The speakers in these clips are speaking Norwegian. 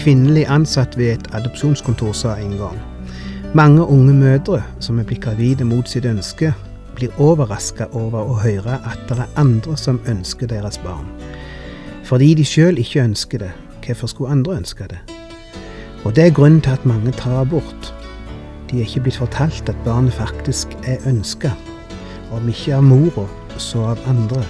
kvinnelig ansatt ved et adopsjonskontor sa en gang mange unge mødre som er blitt gravide mot sitt ønske, blir overraska over å høre at det er andre som ønsker deres barn. Fordi de sjøl ikke ønsker det, hvorfor skulle andre ønske det? Og det er grunnen til at mange tar abort. De er ikke blitt fortalt at barnet faktisk er ønska, om ikke av mora, så av andre.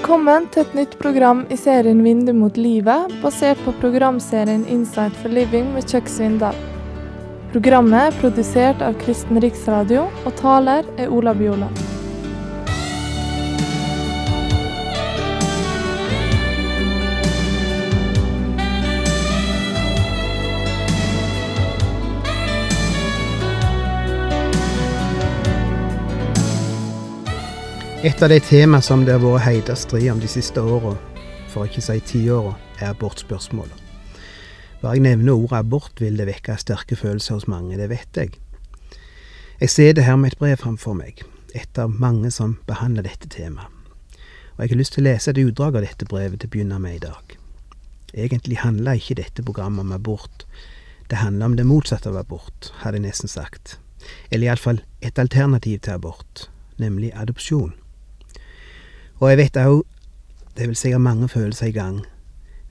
Velkommen til et nytt program i serien Vindu mot livet, basert på programserien Insight for living med Chuck Svindal. Programmet er produsert av Kristen Riksradio, og taler er Ola Bjoland. Et av de temaene som det har vært heita strid om de siste åra, for ikke å si tiåra, er abortspørsmålet. Bare jeg nevner ordet abort, vil det vekke sterke følelser hos mange, det vet jeg. Jeg ser det her med et brev framfor meg, et av mange som behandler dette temaet. Og jeg har lyst til å lese et utdrag av dette brevet til å begynne med i dag. Egentlig handler ikke dette programmet om abort, det handler om det motsatte av abort, hadde jeg nesten sagt. Eller iallfall et alternativ til abort, nemlig adopsjon. Og jeg vet òg det vil si at mange følelser i gang,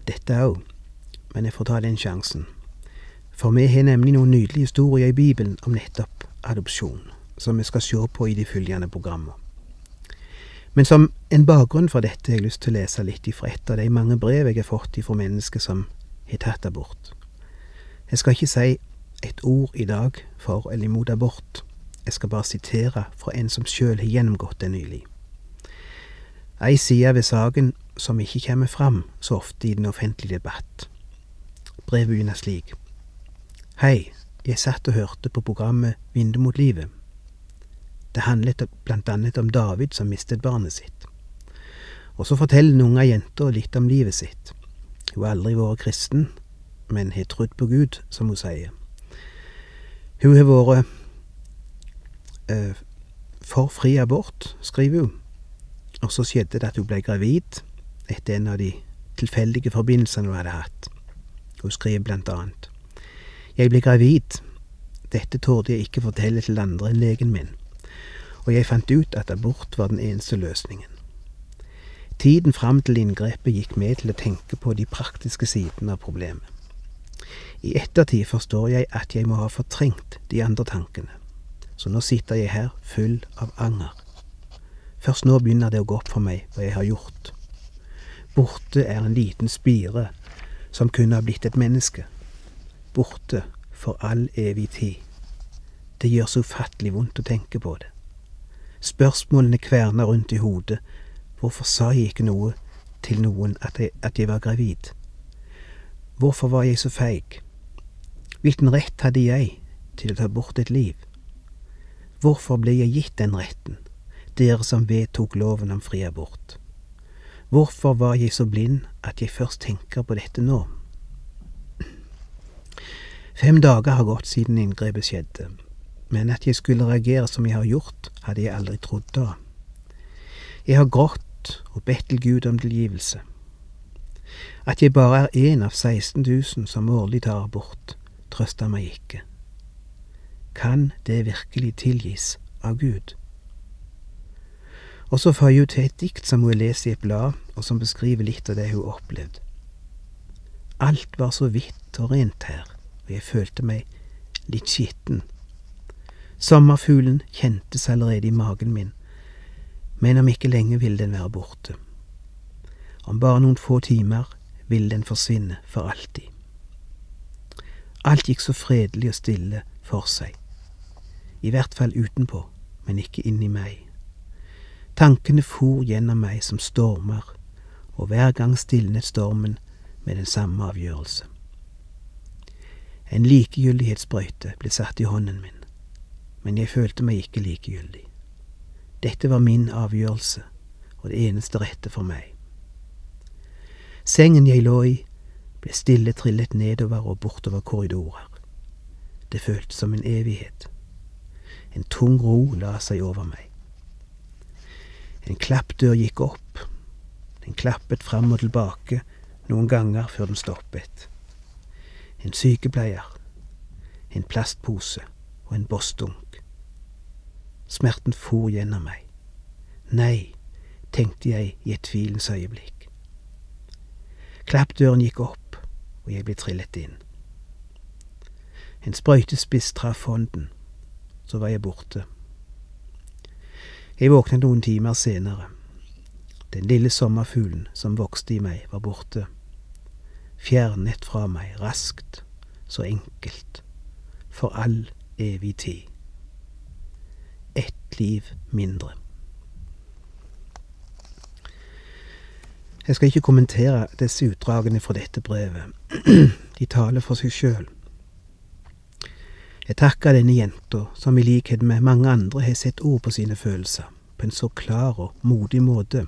dette òg, men jeg får ta den sjansen. For vi har nemlig noen nydelige historier i Bibelen om nettopp adopsjon, som vi skal se på i de følgende programmene. Men som en bakgrunn for dette har jeg lyst til å lese litt ifra et av de mange brev jeg har fått ifra mennesker som har tatt abort. Jeg skal ikke si et ord i dag for eller imot abort, jeg skal bare sitere fra en som sjøl har gjennomgått det nylig. Ei side ved saken som ikke kommer fram så ofte i den offentlige debatt. Brevet begynner slik. Hei, jeg satt og hørte på programmet Vindu mot livet. Det handlet blant annet om David som mistet barnet sitt. Og så forteller den unge jenta litt om livet sitt. Hun har aldri vært kristen, men har trodd på Gud, som hun sier. Hun har vært øh, for fri abort, skriver hun. Og så skjedde det at hun ble gravid etter en av de tilfeldige forbindelsene hun hadde hatt. Hun skriver blant annet Jeg ble gravid. Dette torde jeg ikke fortelle til andre enn legen min, og jeg fant ut at abort var den eneste løsningen. Tiden fram til inngrepet gikk med til å tenke på de praktiske sidene av problemet. I ettertid forstår jeg at jeg må ha fortrengt de andre tankene, så nå sitter jeg her full av anger. Først nå begynner det å gå opp for meg hva jeg har gjort. Borte er en liten spire som kunne ha blitt et menneske. Borte for all evig tid. Det gjør så ufattelig vondt å tenke på det. Spørsmålene kverner rundt i hodet. Hvorfor sa jeg ikke noe til noen at jeg, at jeg var gravid? Hvorfor var jeg så feig? Hvilken rett hadde jeg til å ta bort et liv? Hvorfor ble jeg gitt den retten? Dere som vedtok loven om fri abort. Hvorfor var jeg så blind at jeg først tenker på dette nå? Fem dager har gått siden inngrepet skjedde, men at jeg skulle reagere som jeg har gjort, hadde jeg aldri trodd da. Jeg har grått og bedt til Gud om tilgivelse. At jeg bare er én av 16 000 som årlig tar abort, trøster meg ikke. Kan det virkelig tilgis av Gud? Og så får hun til et dikt som hun leser i et blad, og som beskriver litt av det hun opplevde. Alt var så hvitt og rent her, og jeg følte meg litt skitten. Sommerfuglen kjentes allerede i magen min, men om ikke lenge ville den være borte. Om bare noen få timer ville den forsvinne for alltid. Alt gikk så fredelig og stille for seg, i hvert fall utenpå, men ikke inni meg. Tankene for gjennom meg som stormer, og hver gang stilnet stormen med den samme avgjørelse. En likegyldighetssprøyte ble satt i hånden min, men jeg følte meg ikke likegyldig. Dette var min avgjørelse og det eneste rette for meg. Sengen jeg lå i, ble stille trillet nedover og bortover korridorer. Det føltes som en evighet. En tung ro la seg over meg. En klappdør gikk opp. Den klappet fram og tilbake noen ganger før den stoppet. En sykepleier, en plastpose og en bossdunk. Smerten for gjennom meg. Nei, tenkte jeg i et tvilens øyeblikk. Klappdøren gikk opp, og jeg ble trillet inn. En sprøytespiss traff hånden, så var jeg borte. Jeg våknet noen timer senere. Den lille sommerfuglen som vokste i meg, var borte. Fjernet fra meg raskt, så enkelt, for all evig tid. Ett liv mindre. Jeg skal ikke kommentere disse utdragene fra dette brevet. De taler for seg sjøl. Jeg takker denne jenta, som i likhet med mange andre har sett ord på sine følelser, på en så klar og modig måte,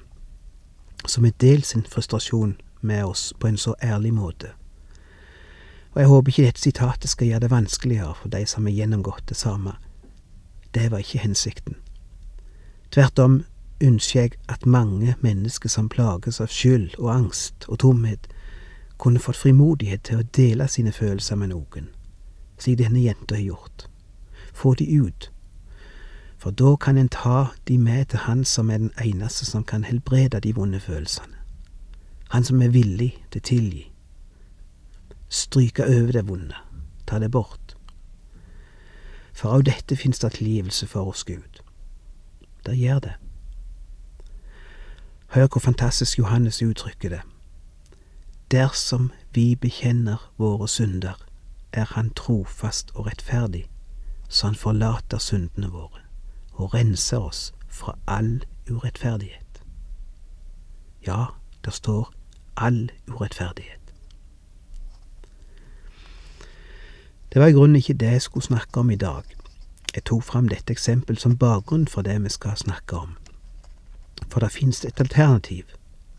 som har delt sin frustrasjon med oss på en så ærlig måte. Og jeg håper ikke dette sitatet skal gjøre det vanskeligere for de som har gjennomgått det samme. Det var ikke hensikten. Tvert om ønsker jeg at mange mennesker som plages av skyld og angst og tomhet, kunne fått frimodighet til å dele sine følelser med noen, slik denne jenta har gjort. Få de ut. For da kan en ta de med til Han som er den eneste som kan helbrede de vonde følelsene. Han som er villig til å tilgi. Stryke over det vonde. Ta det bort. For av dette fins det tilgivelse for oss Gud. Det gjør det. Hør hvor fantastisk Johannes uttrykker det. Dersom vi bekjenner våre synder, er Han trofast og rettferdig, så Han forlater syndene våre og renser oss fra all urettferdighet. Ja, det står all urettferdighet. Det var i grunnen ikke det jeg skulle snakke om i dag. Jeg tok fram dette eksempel som bakgrunn for det vi skal snakke om. For det finnes et alternativ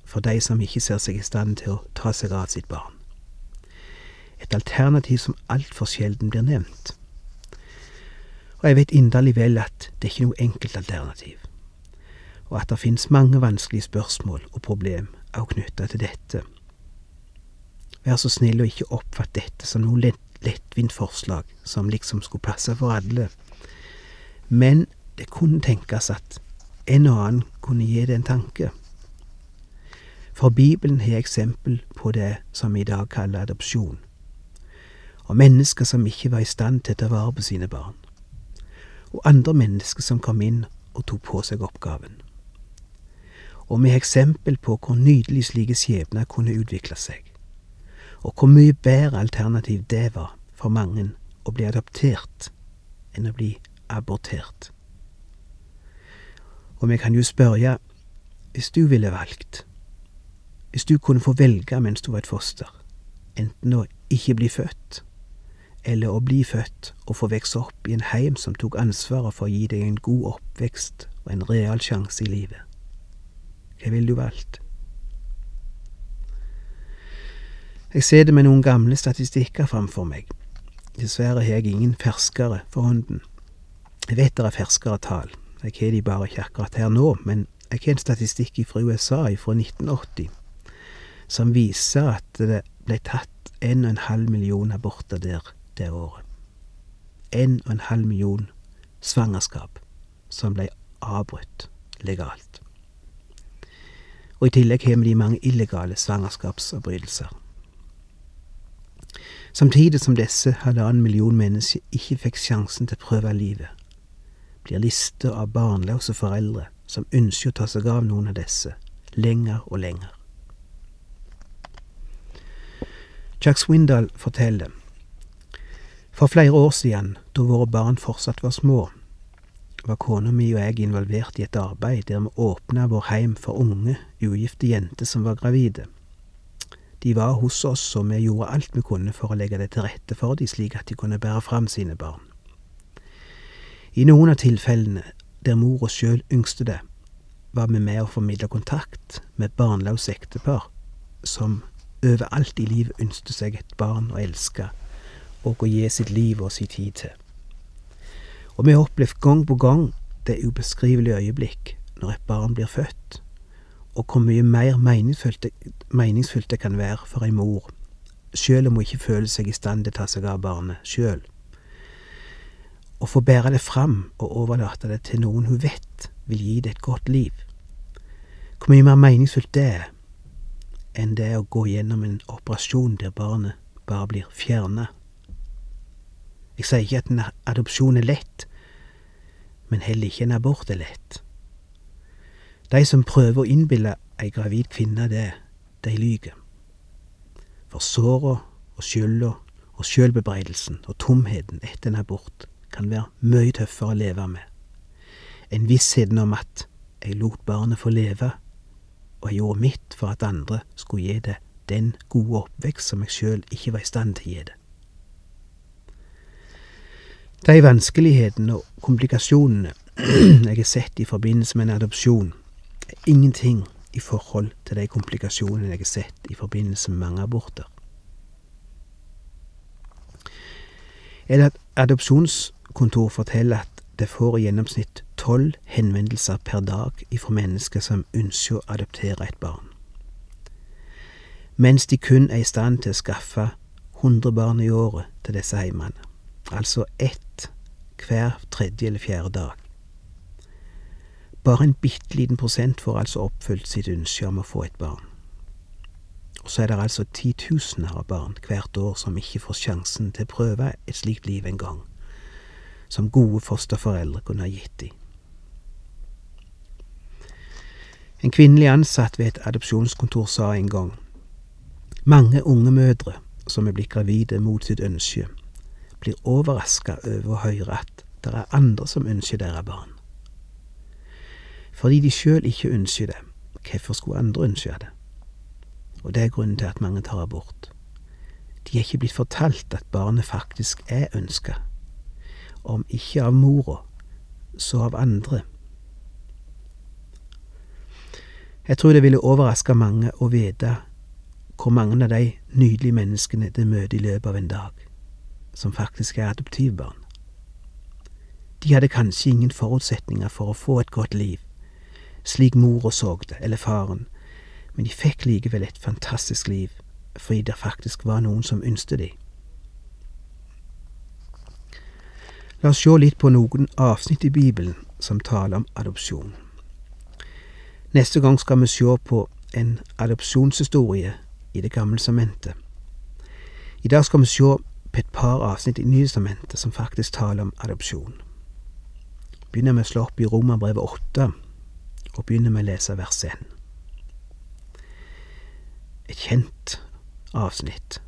for de som ikke ser seg i stand til å ta seg av sitt barn. Et alternativ som altfor sjelden blir nevnt. Og jeg vet inderlig vel at det er ikke noe enkelt alternativ, og at det finnes mange vanskelige spørsmål og problem også knytta til dette. Vær så snill å ikke oppfatte dette som noe lett, lettvint forslag som liksom skulle passe for alle, men det kunne tenkes at en og annen kunne gi det en tanke. For Bibelen har eksempel på det som vi i dag kaller adopsjon, og mennesker som ikke var i stand til å ta vare på sine barn, og andre mennesker som kom inn og tok på seg oppgaven. Og har eksempel på hvor nydelig slike skjebner kunne utvikle seg, og hvor mye bedre alternativ det var for mange å bli adoptert enn å bli abortert. Og vi kan jo spørre, hvis du ville valgt, hvis du kunne få velge mens du var et foster, enten å ikke bli født, eller å bli født og få vokse opp i en heim som tok ansvaret for å gi deg en god oppvekst og en real sjanse i livet, hva ville du valgt? Jeg det med noen gamle statistikker framfor meg. Dessverre har jeg ingen ferskere for hånden. Jeg vet det er ferskere tall, jeg har de bare ikke akkurat her nå, men jeg har en statistikk fra USA fra 1980 som viser at det ble tatt en og en halv million aborter der det året. En og en halv million svangerskap som ble avbrutt legalt. Og i tillegg har vi de mange illegale svangerskapsavbrytelser. Samtidig som disse halvannen million mennesker ikke fikk sjansen til å prøve livet, blir lister av barnløse foreldre som ønsker å ta seg av noen av disse, lenger og lenger. Chuck Swindal forteller For flere år siden, da våre barn fortsatt var små, var kona mi og jeg involvert i et arbeid der vi åpna vår heim for unge, ugifte jenter som var gravide. De var hos oss, og vi gjorde alt vi kunne for å legge det til rette for dem, slik at de kunne bære fram sine barn. I noen av tilfellene der mora sjøl yngste det, var vi med å formidle kontakt med barnløse ektepar som overalt i livet ønsket seg et barn å elske, og å gi sitt liv og sin tid til. Og vi har opplevd gang på gang det ubeskrivelige øyeblikk når et barn blir født, og hvor mye mer meningsfullt det, kan være for ei mor, sjøl om hun ikke føler seg i stand til å ta seg av barnet sjøl. Å få bære det fram og overlate det til noen hun vet vil gi det et godt liv. Hvor mye mer meningsfullt det er enn det å gå gjennom en operasjon der barnet bare blir fjerna. Jeg sier ikke at en adopsjon er lett, men heller ikke en abort er lett. De som prøver å innbille ei gravid kvinne det, de lyver. For såra og skylda og sjølbebreidelsen og tomheten etter en abort kan være mye tøffere å leve med enn vissheten om at jeg lot barnet få leve, og jeg gjorde mitt for at andre skulle gi det den gode oppvekst som jeg sjøl ikke var i stand til å gi det. De vanskelighetene og komplikasjonene. Jeg har sett i forbindelse med en adopsjon, er ingenting i forhold til de komplikasjonene jeg har sett i forbindelse med mange aborter. Et adopsjonskontor forteller at det får i gjennomsnitt tolv henvendelser per dag ifra mennesker som ønsker å adoptere et barn, mens de kun er i stand til å skaffe 100 barn i året til disse heimene, altså ett hver tredje eller fjerde dag. Bare en bitte liten prosent får altså oppfylt sitt ønske om å få et barn. Og så er det altså titusener av barn hvert år som ikke får sjansen til å prøve et slikt liv en gang, som gode fosterforeldre kunne ha gitt dem. En kvinnelig ansatt ved et adopsjonskontor sa en gang mange unge mødre som er blitt gravide mot sitt ønske, blir overraska over å høre at det er andre som ønsker deres barn. Fordi de sjøl ikke ønsker det, hvorfor skulle andre ønske det? Og det er grunnen til at mange tar abort. De er ikke blitt fortalt at barnet faktisk er ønska, om ikke av mora, så av andre. Jeg tror det ville overraske mange å vite hvor mange av de nydelige menneskene det møter i løpet av en dag, som faktisk er adoptivbarn. De hadde kanskje ingen forutsetninger for å få et godt liv, slik mora så det, eller faren, men de fikk likevel et fantastisk liv fordi det faktisk var noen som ønsket dem. La oss se litt på noen avsnitt i Bibelen som taler om adopsjon. Neste gang skal vi se på en adopsjonshistorie i Det gamle sementet. I dag skal vi se på et par avsnitt i Nytestamentet som faktisk taler om adopsjon. Begynner med å slå opp i Romerbrevet 8, og begynner med å lese vers 1. Et kjent avsnitt.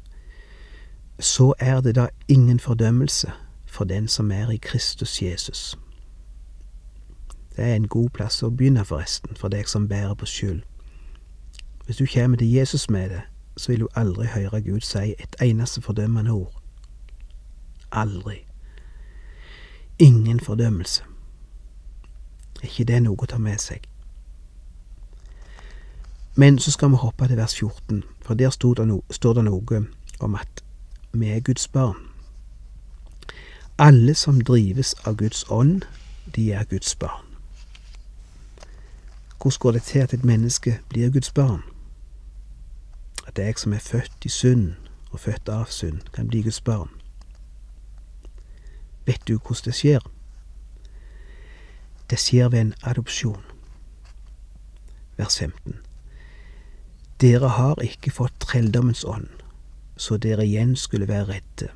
Så er det da ingen fordømmelse for den som er i Kristus Jesus. Det er en god plass å begynne, forresten, for deg som bærer på skyld. Hvis du kommer til Jesus med det, så vil du aldri høre Gud si et eneste fordømmende ord. Aldri. Ingen fordømmelse. Er ikke det noe å ta med seg? Men så skal vi hoppe til vers 14, for der det, no, står det noe om at vi er Guds barn. Alle som drives av Guds ånd, de er Guds barn. Hvordan går det til at et menneske blir Guds barn? At jeg som er født i synd og født av synd, kan bli Guds barn. Vet du hvordan det skjer? Det skjer ved en adopsjon. Vers 15. Dere har ikke fått trelldommens ånd, så dere igjen skulle være redde.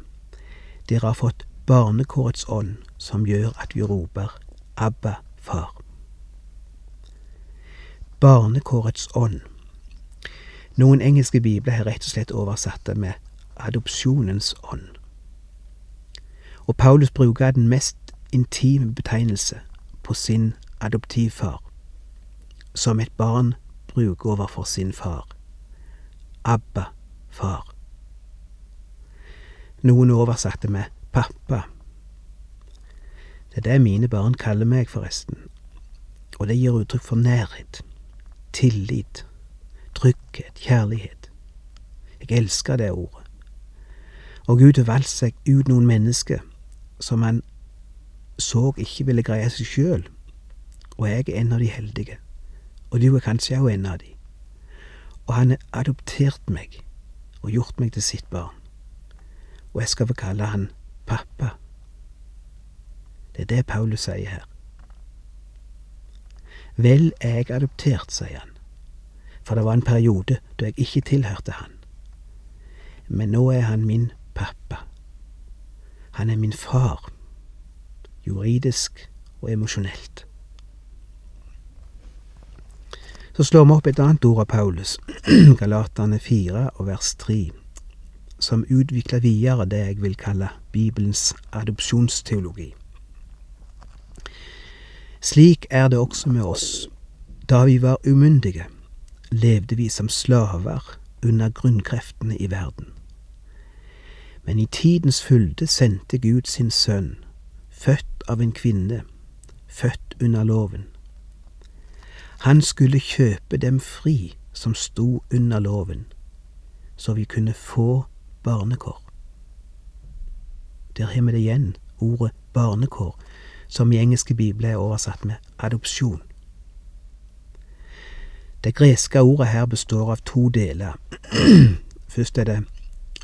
Dere har fått barnekårets ånd, som gjør at vi roper Abba, far. Barnekårets ånd. Noen engelske bibler har rett og slett oversatt det med adopsjonens ånd. Og Paulus bruker den mest intime betegnelse på sin adoptivfar, som et barn bruker overfor sin far. Abba, far. Noen oversatte med pappa. Det er det mine barn kaller meg, forresten, og det gir uttrykk for nærhet tillit, trygghet, kjærlighet. Jeg elsker det ordet. Og Gud har valgt seg ut noen mennesker som han så ikke ville greie seg sjøl, og jeg er en av de heldige, og du er kanskje òg en av de. Og han har adoptert meg og gjort meg til sitt barn, og jeg skal få kalle han pappa. Det er det Paulus sier her. Vel er jeg adoptert, sier han, for det var en periode da jeg ikke tilhørte han. Men nå er han min pappa. Han er min far, juridisk og emosjonelt. Så slår vi opp et annet ord av Paulus, Galatane 4 og vers 3, som utvikler videre det jeg vil kalle Bibelens adopsjonsteologi. Slik er det også med oss. Da vi var umyndige, levde vi som slaver under grunnkreftene i verden. Men i tidens fylde sendte Gud sin sønn, født av en kvinne, født under loven. Han skulle kjøpe dem fri som sto under loven, så vi kunne få barnekår. Der har vi det igjen, ordet barnekår, som i engelske bibler er oversatt med adopsjon. Det greske ordet her består av to deler. Først er det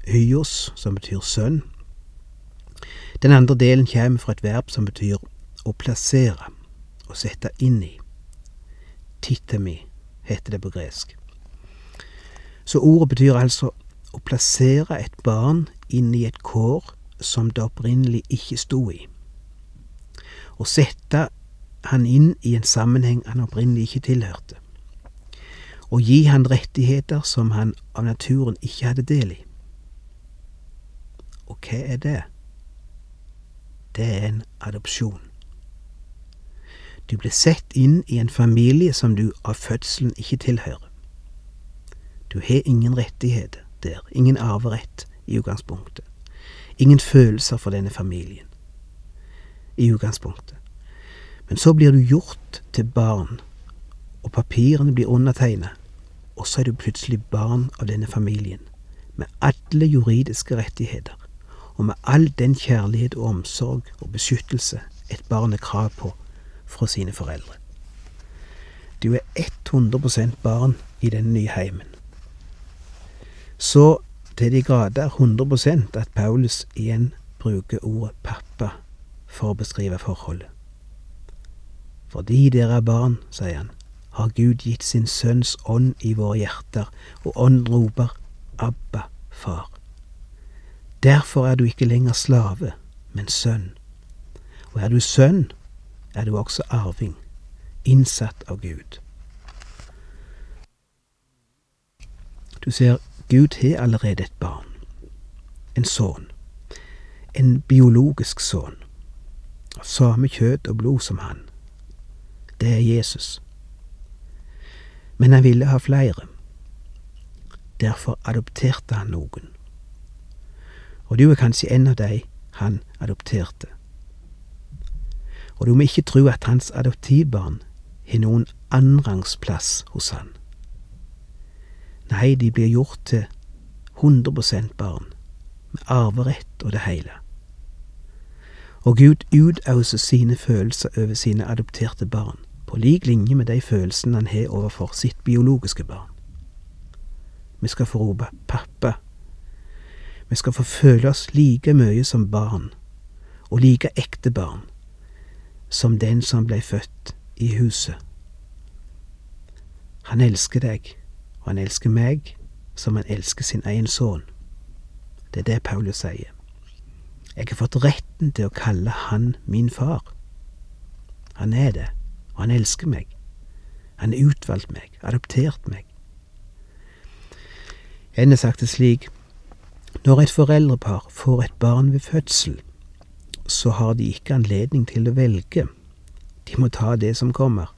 hyos, som betyr sønn. Den andre delen kommer fra et verb som betyr å plassere, å sette inn i. Titemi heter det på gresk. Så ordet betyr altså å plassere et barn inn i et kår som det opprinnelig ikke sto i Å sette han inn i en sammenheng han opprinnelig ikke tilhørte, Å gi han rettigheter som han av naturen ikke hadde del i. Og hva er det? Det er en adopsjon. Du blir sett inn i en familie som du av fødselen ikke tilhører. Du har ingen rettigheter der, ingen arverett i utgangspunktet, ingen følelser for denne familien i utgangspunktet. Men så blir du gjort til barn, og papirene blir undertegnet, og så er du plutselig barn av denne familien, med alle juridiske rettigheter, og med all den kjærlighet og omsorg og beskyttelse et barn har krav på fra sine foreldre. Du er 100% barn i denne nye heimen. Så til de grader 100% at Paulus igjen bruker ordet pappa for å beskrive forholdet. Fordi dere er barn, sier han, har Gud gitt sin Sønns ånd i våre hjerter, og ånden roper Abba, far. Derfor er du ikke lenger slave, men sønn. Og er du sønn, er du også arving, innsatt av Gud. Du ser, Gud har allerede et barn, en sønn, en biologisk sønn av samme kjøtt og blod som han. Det er Jesus. Men han ville ha flere. Derfor adopterte han noen. Og du er kanskje en av de han adopterte. Og du må ikke tro at hans adoptivbarn har noen annenrangsplass hos han. Nei, de blir gjort til 100 barn, med arverett og det hele. Og Gud utauser sine følelser over sine adopterte barn, på lik linje med de følelsene han har overfor sitt biologiske barn. Vi skal få rope pappa. Vi skal få føle oss like mye som barn, og like ekte barn, som den som blei født i huset. Han elsker deg, og han elsker meg som han elsker sin egen sønn. Det er det Paulus sier. Jeg har fått retten til å kalle han min far. Han er det, og han elsker meg. Han har utvalgt meg, adoptert meg. En har sagt det slik, når et foreldrepar får et barn ved fødsel, så har de ikke anledning til å velge, de må ta det som kommer.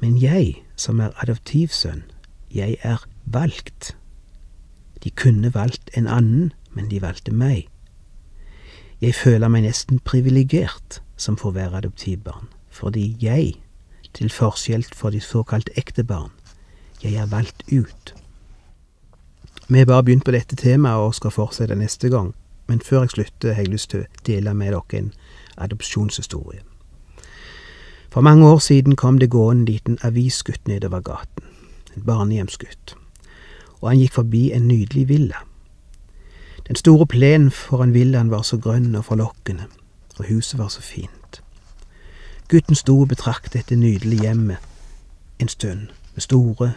Men jeg, som er adoptivsønn, jeg er valgt. De kunne valgt en annen, men de valgte meg. Jeg føler meg nesten privilegert som får være adoptivbarn, fordi jeg, til forskjell for de såkalt ekte barn, jeg er valgt ut. Vi har bare begynt på dette temaet og skal fortsette neste gang, men før jeg slutter, har jeg lyst til å dele med dere en adopsjonshistorie. For mange år siden kom det gående en liten avisgutt nedover gaten, en barnehjemsgutt, og han gikk forbi en nydelig villa. Den store plenen foran villaen var så grønn og forlokkende, og huset var så fint. Gutten sto og betraktet dette nydelige hjemmet en stund, med store,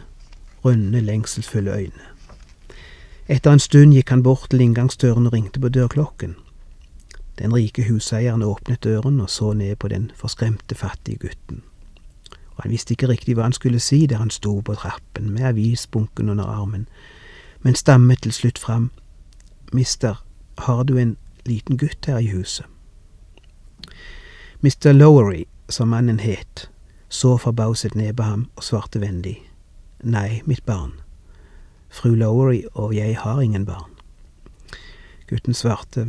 runde, lengselsfulle øyne. Etter en stund gikk han bort til inngangsdøren og ringte på dørklokken. Den rike huseieren åpnet døren og så ned på den forskremte, fattige gutten. Og han visste ikke riktig hva han skulle si der han sto på trappen med avisbunken under armen, men stammet til slutt fram. Mister, har du en liten gutt her i huset? Mr. Lowery, som mannen het, så forbauset ned på ham og svarte vennlig. Nei, mitt barn. Fru Lowry og jeg har ingen barn. Gutten svarte,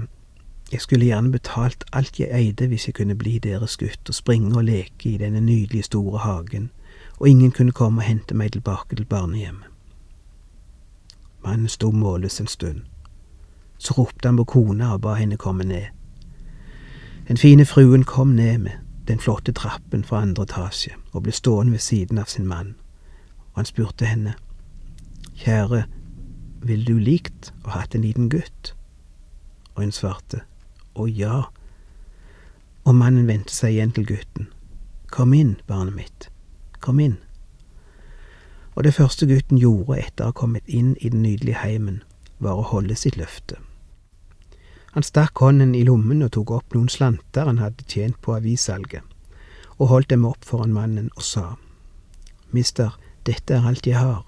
jeg skulle gjerne betalt alt jeg eide hvis jeg kunne bli deres gutt og springe og leke i denne nydelige store hagen, og ingen kunne komme og hente meg tilbake til barnehjemmet. Mannen sto målløs en stund. Så ropte han på kona og ba henne komme ned. Den fine fruen kom ned med den flotte trappen fra andre etasje og ble stående ved siden av sin mann, og han spurte henne, Kjære, ville du likt å hatt en liten gutt? Og hun svarte, Å ja. Og mannen vendte seg igjen til gutten. Kom inn, barnet mitt, kom inn. Og det første gutten gjorde etter å ha kommet inn i den nydelige heimen, var å holde sitt løfte. Han stakk hånden i lommen og tok opp noen slanter han hadde tjent på avissalget, og holdt dem opp foran mannen og sa, Mister, dette er alt jeg har.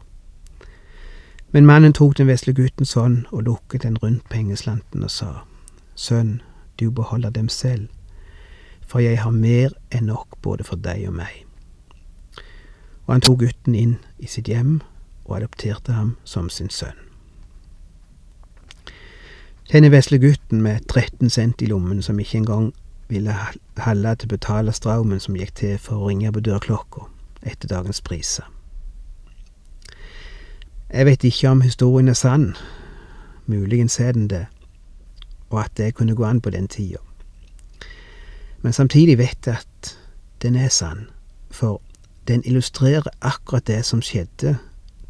Men mannen tok den vesle guttens hånd og lukket den rundt pengeslanten og sa, Sønn, du beholder dem selv, for jeg har mer enn nok både for deg og meg. Og han tok gutten inn i sitt hjem og adopterte ham som sin sønn. Denne vesle gutten med 13 cent i lommen som ikke engang ville halde til å betale straumen som gikk til for å ringe på dørklokka etter dagens priser. Jeg vet ikke om historien er sann, muligens er den det, og at det kunne gå an på den tida. Men samtidig vet jeg at den er sann, for den illustrerer akkurat det som skjedde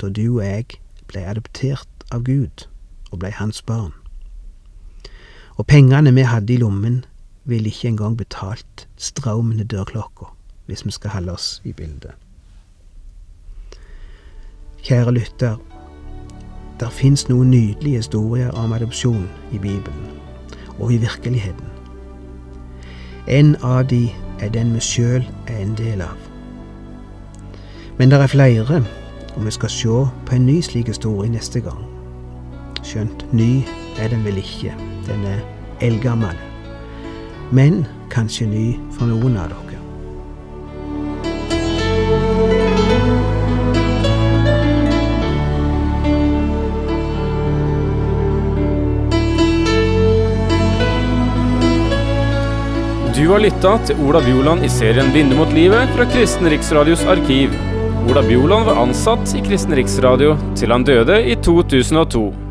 da du og jeg ble adoptert av Gud og ble hans barn. Og pengene vi hadde i lommen, ville ikke engang betalt straumen til dørklokka, hvis vi skal holde oss i bildet. Kjære lytter, der fins noen nydelige historier om adopsjon i Bibelen og i virkeligheten. En av de er den vi sjøl er en del av. Men det er flere, og vi skal se på en ny slik historie neste gang. Skjønt ny er den vel ikke, den er eldgammel. Men kanskje ny for noen av dere. Du har lytta til Ola Bjoland i serien Vindu mot livet fra Kristen Riksradios arkiv. Ola Bjoland var ansatt i Kristen Riksradio til han døde i 2002.